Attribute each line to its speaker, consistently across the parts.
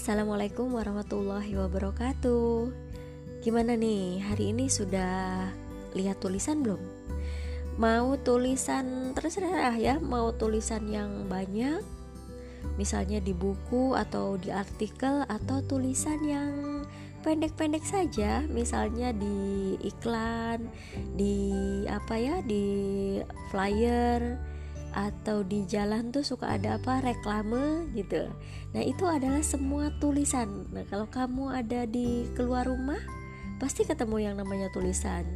Speaker 1: Assalamualaikum warahmatullahi wabarakatuh. Gimana nih, hari ini sudah lihat tulisan belum? Mau tulisan terserah ya, mau tulisan yang banyak, misalnya di buku atau di artikel, atau tulisan yang pendek-pendek saja, misalnya di iklan, di apa ya, di flyer atau di jalan tuh suka ada apa reklame gitu. Nah, itu adalah semua tulisan. Nah, kalau kamu ada di keluar rumah, pasti ketemu yang namanya tulisan.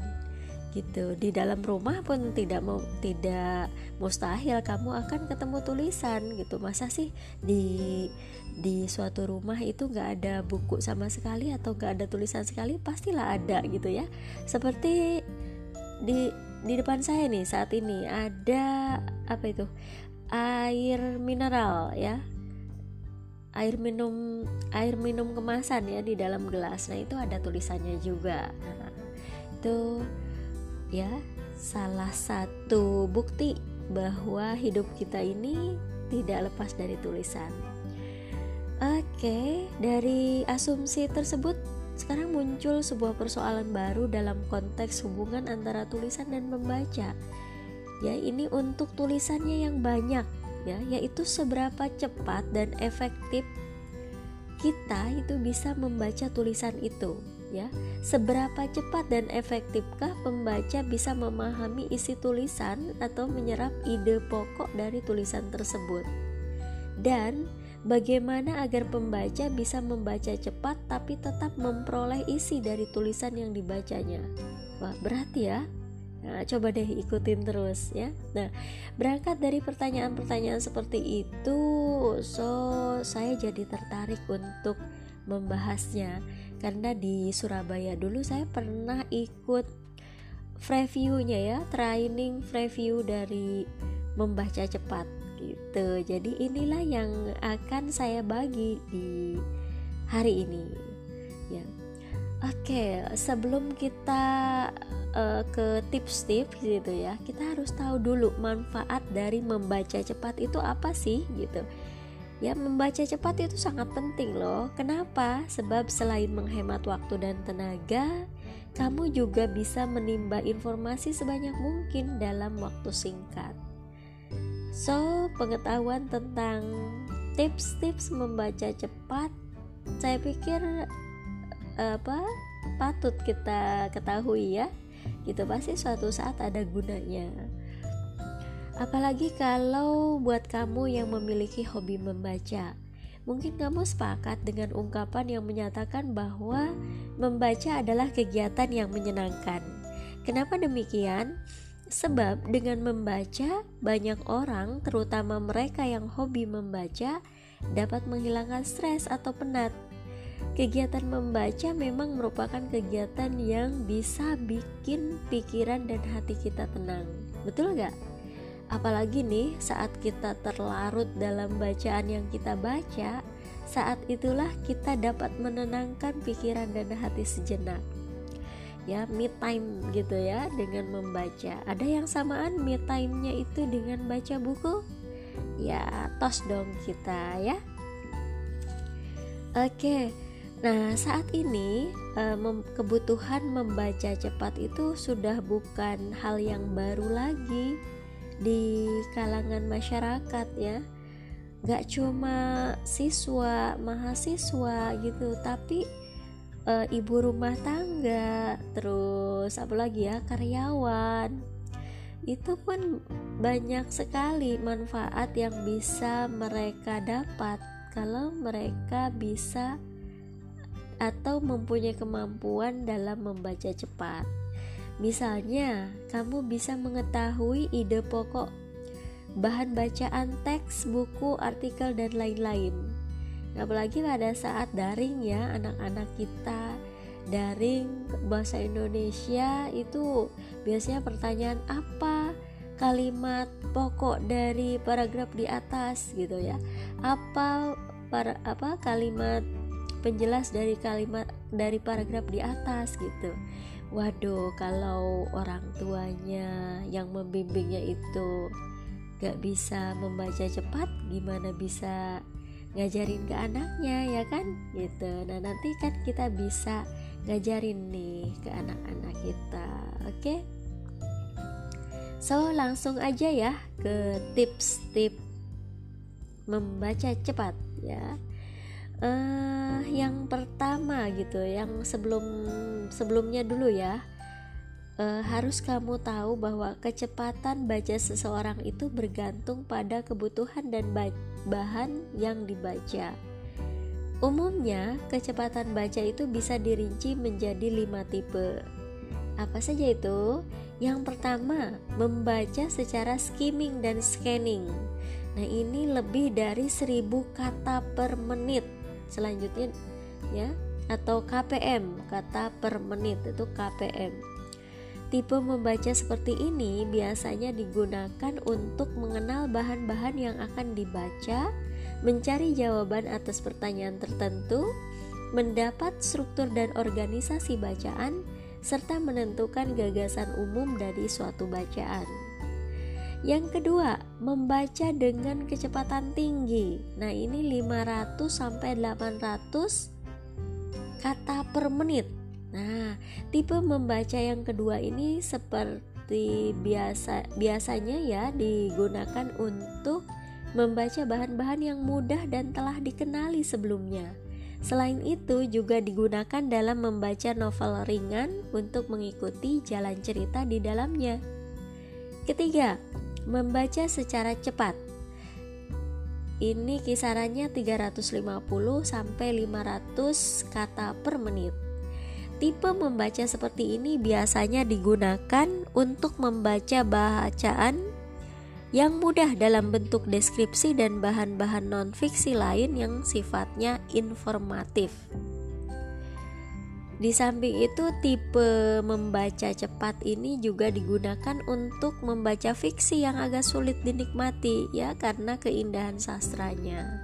Speaker 1: Gitu. Di dalam rumah pun tidak mau tidak mustahil kamu akan ketemu tulisan gitu. Masa sih di di suatu rumah itu nggak ada buku sama sekali atau nggak ada tulisan sekali? Pastilah ada gitu ya. Seperti di di depan saya nih saat ini ada apa itu? Air mineral ya. Air minum air minum kemasan ya di dalam gelas. Nah itu ada tulisannya juga. Nah, itu ya salah satu bukti bahwa hidup kita ini tidak lepas dari tulisan. Oke dari asumsi tersebut sekarang muncul sebuah persoalan baru dalam konteks hubungan antara tulisan dan membaca. Ya, ini untuk tulisannya yang banyak ya, yaitu seberapa cepat dan efektif kita itu bisa membaca tulisan itu ya. Seberapa cepat dan efektifkah pembaca bisa memahami isi tulisan atau menyerap ide pokok dari tulisan tersebut. Dan Bagaimana agar pembaca bisa membaca cepat tapi tetap memperoleh isi dari tulisan yang dibacanya? Wah, berat ya. Nah, coba deh ikutin terus ya. Nah, berangkat dari pertanyaan-pertanyaan seperti itu, so saya jadi tertarik untuk membahasnya karena di Surabaya dulu saya pernah ikut preview-nya ya, training preview dari membaca cepat gitu. Jadi inilah yang akan saya bagi di hari ini. Ya. Oke, sebelum kita uh, ke tips-tips gitu ya, kita harus tahu dulu manfaat dari membaca cepat itu apa sih gitu. Ya, membaca cepat itu sangat penting loh. Kenapa? Sebab selain menghemat waktu dan tenaga, kamu juga bisa menimba informasi sebanyak mungkin dalam waktu singkat. So, pengetahuan tentang tips-tips membaca cepat saya pikir apa patut kita ketahui ya. Gitu pasti suatu saat ada gunanya. Apalagi kalau buat kamu yang memiliki hobi membaca. Mungkin kamu sepakat dengan ungkapan yang menyatakan bahwa membaca adalah kegiatan yang menyenangkan. Kenapa demikian? Sebab dengan membaca, banyak orang, terutama mereka yang hobi membaca, dapat menghilangkan stres atau penat. Kegiatan membaca memang merupakan kegiatan yang bisa bikin pikiran dan hati kita tenang. Betul gak? Apalagi nih saat kita terlarut dalam bacaan yang kita baca, saat itulah kita dapat menenangkan pikiran dan hati sejenak ya me time gitu ya dengan membaca. Ada yang samaan me time-nya itu dengan baca buku? Ya tos dong kita ya. Oke nah saat ini eh, kebutuhan membaca cepat itu sudah bukan hal yang baru lagi di kalangan masyarakat ya. Gak cuma siswa mahasiswa gitu tapi uh, ibu rumah tangga, terus apa lagi ya karyawan. Itu pun banyak sekali manfaat yang bisa mereka dapat kalau mereka bisa atau mempunyai kemampuan dalam membaca cepat. Misalnya, kamu bisa mengetahui ide pokok, bahan bacaan teks, buku, artikel, dan lain-lain apalagi pada saat daring ya anak-anak kita. Daring bahasa Indonesia itu biasanya pertanyaan apa kalimat pokok dari paragraf di atas gitu ya. Apa para apa kalimat penjelas dari kalimat dari paragraf di atas gitu. Waduh kalau orang tuanya yang membimbingnya itu gak bisa membaca cepat gimana bisa ngajarin ke anaknya ya kan? Gitu. Nah nanti kan kita bisa ngajarin nih ke anak-anak kita. Oke? Okay? so langsung aja ya ke tips-tips membaca cepat ya. Uh, yang pertama gitu yang sebelum sebelumnya dulu ya uh, harus kamu tahu bahwa kecepatan baca seseorang itu bergantung pada kebutuhan dan bahan yang dibaca. Umumnya, kecepatan baca itu bisa dirinci menjadi lima tipe. Apa saja itu? Yang pertama, membaca secara skimming dan scanning. Nah, ini lebih dari 1000 kata per menit. Selanjutnya ya, atau KPM, kata per menit itu KPM. Tipe membaca seperti ini biasanya digunakan untuk mengenal bahan-bahan yang akan dibaca, mencari jawaban atas pertanyaan tertentu, mendapat struktur dan organisasi bacaan, serta menentukan gagasan umum dari suatu bacaan. Yang kedua, membaca dengan kecepatan tinggi. Nah, ini 500 sampai 800 kata per menit Nah, tipe membaca yang kedua ini seperti biasa biasanya ya digunakan untuk membaca bahan-bahan yang mudah dan telah dikenali sebelumnya. Selain itu juga digunakan dalam membaca novel ringan untuk mengikuti jalan cerita di dalamnya. Ketiga, membaca secara cepat. Ini kisarannya 350 sampai 500 kata per menit. Tipe membaca seperti ini biasanya digunakan untuk membaca bacaan yang mudah dalam bentuk deskripsi dan bahan-bahan non-fiksi lain yang sifatnya informatif. Di samping itu, tipe membaca cepat ini juga digunakan untuk membaca fiksi yang agak sulit dinikmati, ya, karena keindahan sastranya.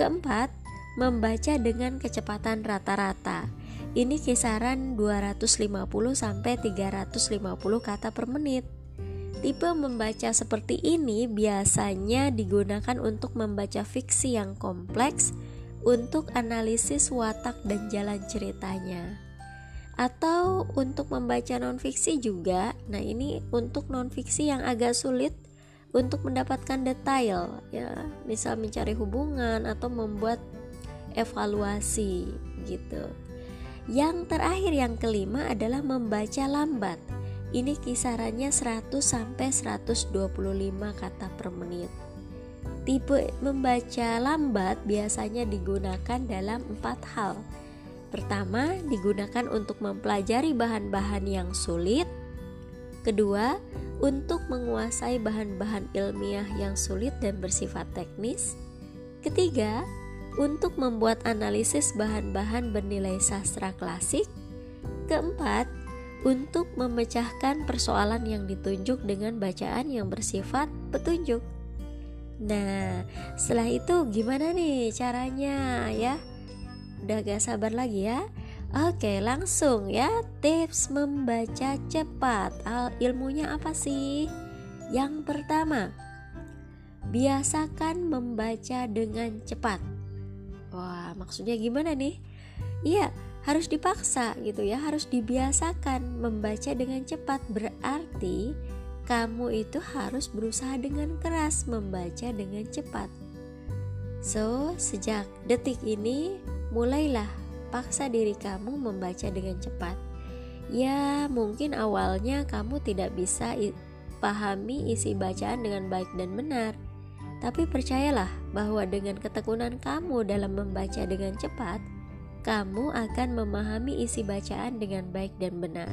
Speaker 1: Keempat, membaca dengan kecepatan rata-rata. Ini kisaran 250 sampai 350 kata per menit. Tipe membaca seperti ini biasanya digunakan untuk membaca fiksi yang kompleks untuk analisis watak dan jalan ceritanya. Atau untuk membaca non-fiksi juga. Nah, ini untuk non-fiksi yang agak sulit untuk mendapatkan detail ya, misal mencari hubungan atau membuat evaluasi gitu. Yang terakhir yang kelima adalah membaca lambat. Ini kisarannya 100 sampai 125 kata per menit. Tipe membaca lambat biasanya digunakan dalam empat hal. Pertama, digunakan untuk mempelajari bahan-bahan yang sulit. Kedua, untuk menguasai bahan-bahan ilmiah yang sulit dan bersifat teknis. Ketiga, untuk membuat analisis bahan-bahan bernilai sastra klasik. Keempat, untuk memecahkan persoalan yang ditunjuk dengan bacaan yang bersifat petunjuk. Nah, setelah itu gimana nih caranya ya? Udah gak sabar lagi ya? Oke, langsung ya. Tips membaca cepat. Ilmunya apa sih? Yang pertama, biasakan membaca dengan cepat. Wah, maksudnya gimana nih? Iya, harus dipaksa gitu ya, harus dibiasakan membaca dengan cepat. Berarti kamu itu harus berusaha dengan keras membaca dengan cepat. So, sejak detik ini mulailah paksa diri kamu membaca dengan cepat. Ya, mungkin awalnya kamu tidak bisa pahami isi bacaan dengan baik dan benar. Tapi percayalah bahwa dengan ketekunan kamu dalam membaca dengan cepat, kamu akan memahami isi bacaan dengan baik dan benar.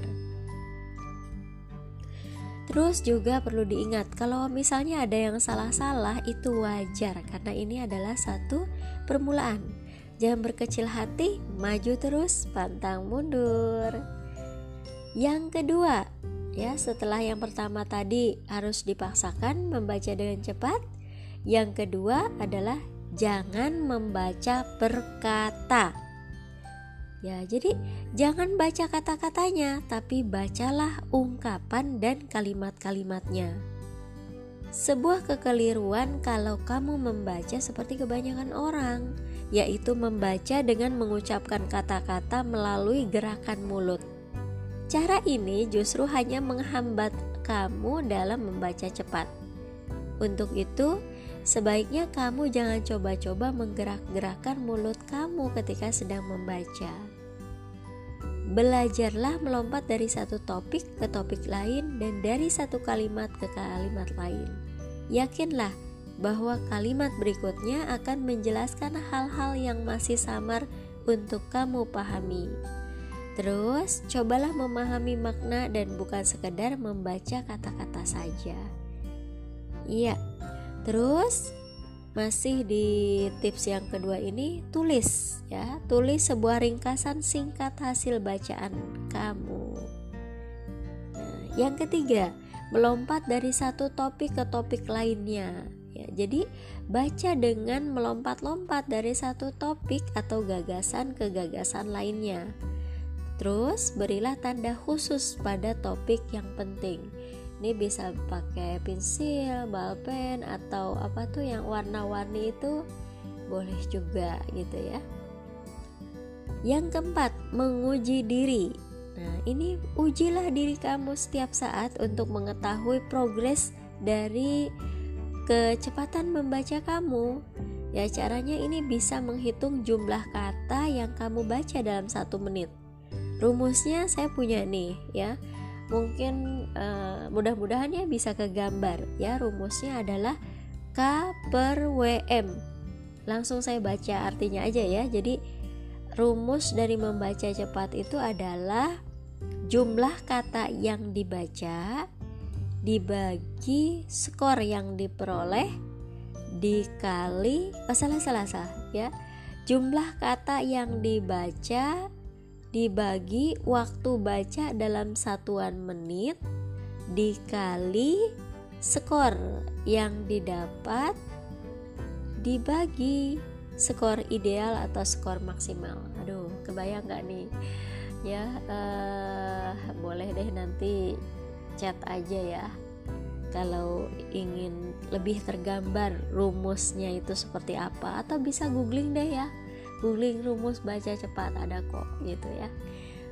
Speaker 1: Terus juga perlu diingat kalau misalnya ada yang salah-salah itu wajar karena ini adalah satu permulaan. Jangan berkecil hati, maju terus, pantang mundur. Yang kedua, ya setelah yang pertama tadi harus dipaksakan membaca dengan cepat, yang kedua adalah jangan membaca perkata. Ya, jadi jangan baca kata-katanya, tapi bacalah ungkapan dan kalimat-kalimatnya. Sebuah kekeliruan kalau kamu membaca seperti kebanyakan orang, yaitu membaca dengan mengucapkan kata-kata melalui gerakan mulut. Cara ini justru hanya menghambat kamu dalam membaca cepat. Untuk itu, sebaiknya kamu jangan coba-coba menggerak-gerakkan mulut kamu ketika sedang membaca. Belajarlah melompat dari satu topik ke topik lain dan dari satu kalimat ke kalimat lain. Yakinlah bahwa kalimat berikutnya akan menjelaskan hal-hal yang masih samar untuk kamu pahami. Terus, cobalah memahami makna dan bukan sekedar membaca kata-kata saja. Iya. Terus, masih di tips yang kedua ini tulis ya. Tulis sebuah ringkasan singkat hasil bacaan kamu. Nah, yang ketiga melompat dari satu topik ke topik lainnya ya. Jadi baca dengan melompat-lompat dari satu topik atau gagasan ke gagasan lainnya. Terus berilah tanda khusus pada topik yang penting ini bisa pakai pensil, balpen atau apa tuh yang warna-warni itu boleh juga gitu ya. Yang keempat, menguji diri. Nah, ini ujilah diri kamu setiap saat untuk mengetahui progres dari kecepatan membaca kamu. Ya, caranya ini bisa menghitung jumlah kata yang kamu baca dalam satu menit. Rumusnya saya punya nih, ya mungkin uh, mudah-mudahan ya bisa ke gambar ya rumusnya adalah K per WM langsung saya baca artinya aja ya. Jadi rumus dari membaca cepat itu adalah jumlah kata yang dibaca dibagi skor yang diperoleh dikali oh salah salah salah ya. Jumlah kata yang dibaca dibagi waktu baca dalam satuan menit dikali skor yang didapat dibagi skor ideal atau skor maksimal. Aduh, kebayang nggak nih? Ya, uh, boleh deh nanti chat aja ya. Kalau ingin lebih tergambar rumusnya itu seperti apa, atau bisa googling deh ya googling rumus baca cepat ada kok gitu ya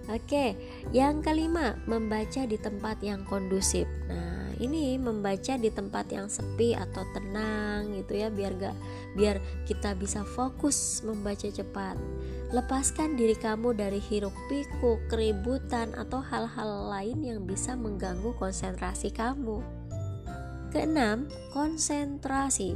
Speaker 1: Oke, yang kelima, membaca di tempat yang kondusif. Nah, ini membaca di tempat yang sepi atau tenang gitu ya, biar gak biar kita bisa fokus membaca cepat. Lepaskan diri kamu dari hiruk pikuk, keributan atau hal-hal lain yang bisa mengganggu konsentrasi kamu. Keenam, konsentrasi.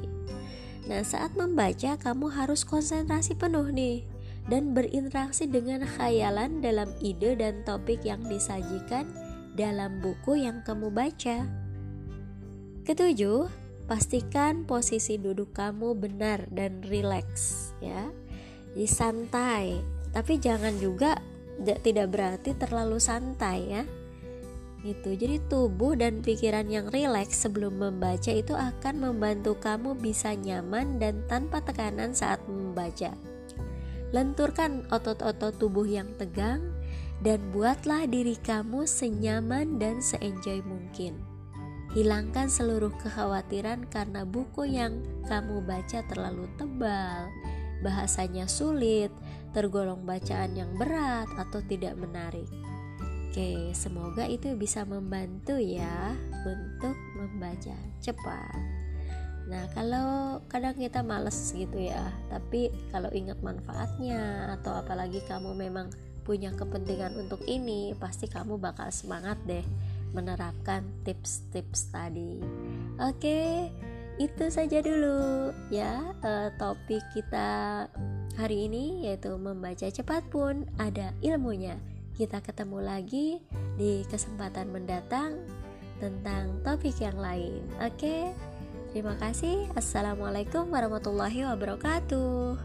Speaker 1: Nah, saat membaca kamu harus konsentrasi penuh nih dan berinteraksi dengan khayalan dalam ide dan topik yang disajikan dalam buku yang kamu baca. Ketujuh, pastikan posisi duduk kamu benar dan rileks ya. Jadi santai, tapi jangan juga tidak berarti terlalu santai ya gitu. Jadi tubuh dan pikiran yang rileks sebelum membaca itu akan membantu kamu bisa nyaman dan tanpa tekanan saat membaca. Lenturkan otot-otot tubuh yang tegang dan buatlah diri kamu senyaman dan seenjoy mungkin. Hilangkan seluruh kekhawatiran karena buku yang kamu baca terlalu tebal, bahasanya sulit, tergolong bacaan yang berat atau tidak menarik. Oke, semoga itu bisa membantu ya untuk membaca cepat. Nah, kalau kadang kita males gitu ya, tapi kalau ingat manfaatnya atau apalagi kamu memang punya kepentingan untuk ini, pasti kamu bakal semangat deh menerapkan tips-tips tadi. Oke, itu saja dulu ya uh, topik kita hari ini yaitu membaca cepat pun ada ilmunya. Kita ketemu lagi di kesempatan mendatang tentang topik yang lain. Oke, terima kasih. Assalamualaikum warahmatullahi wabarakatuh.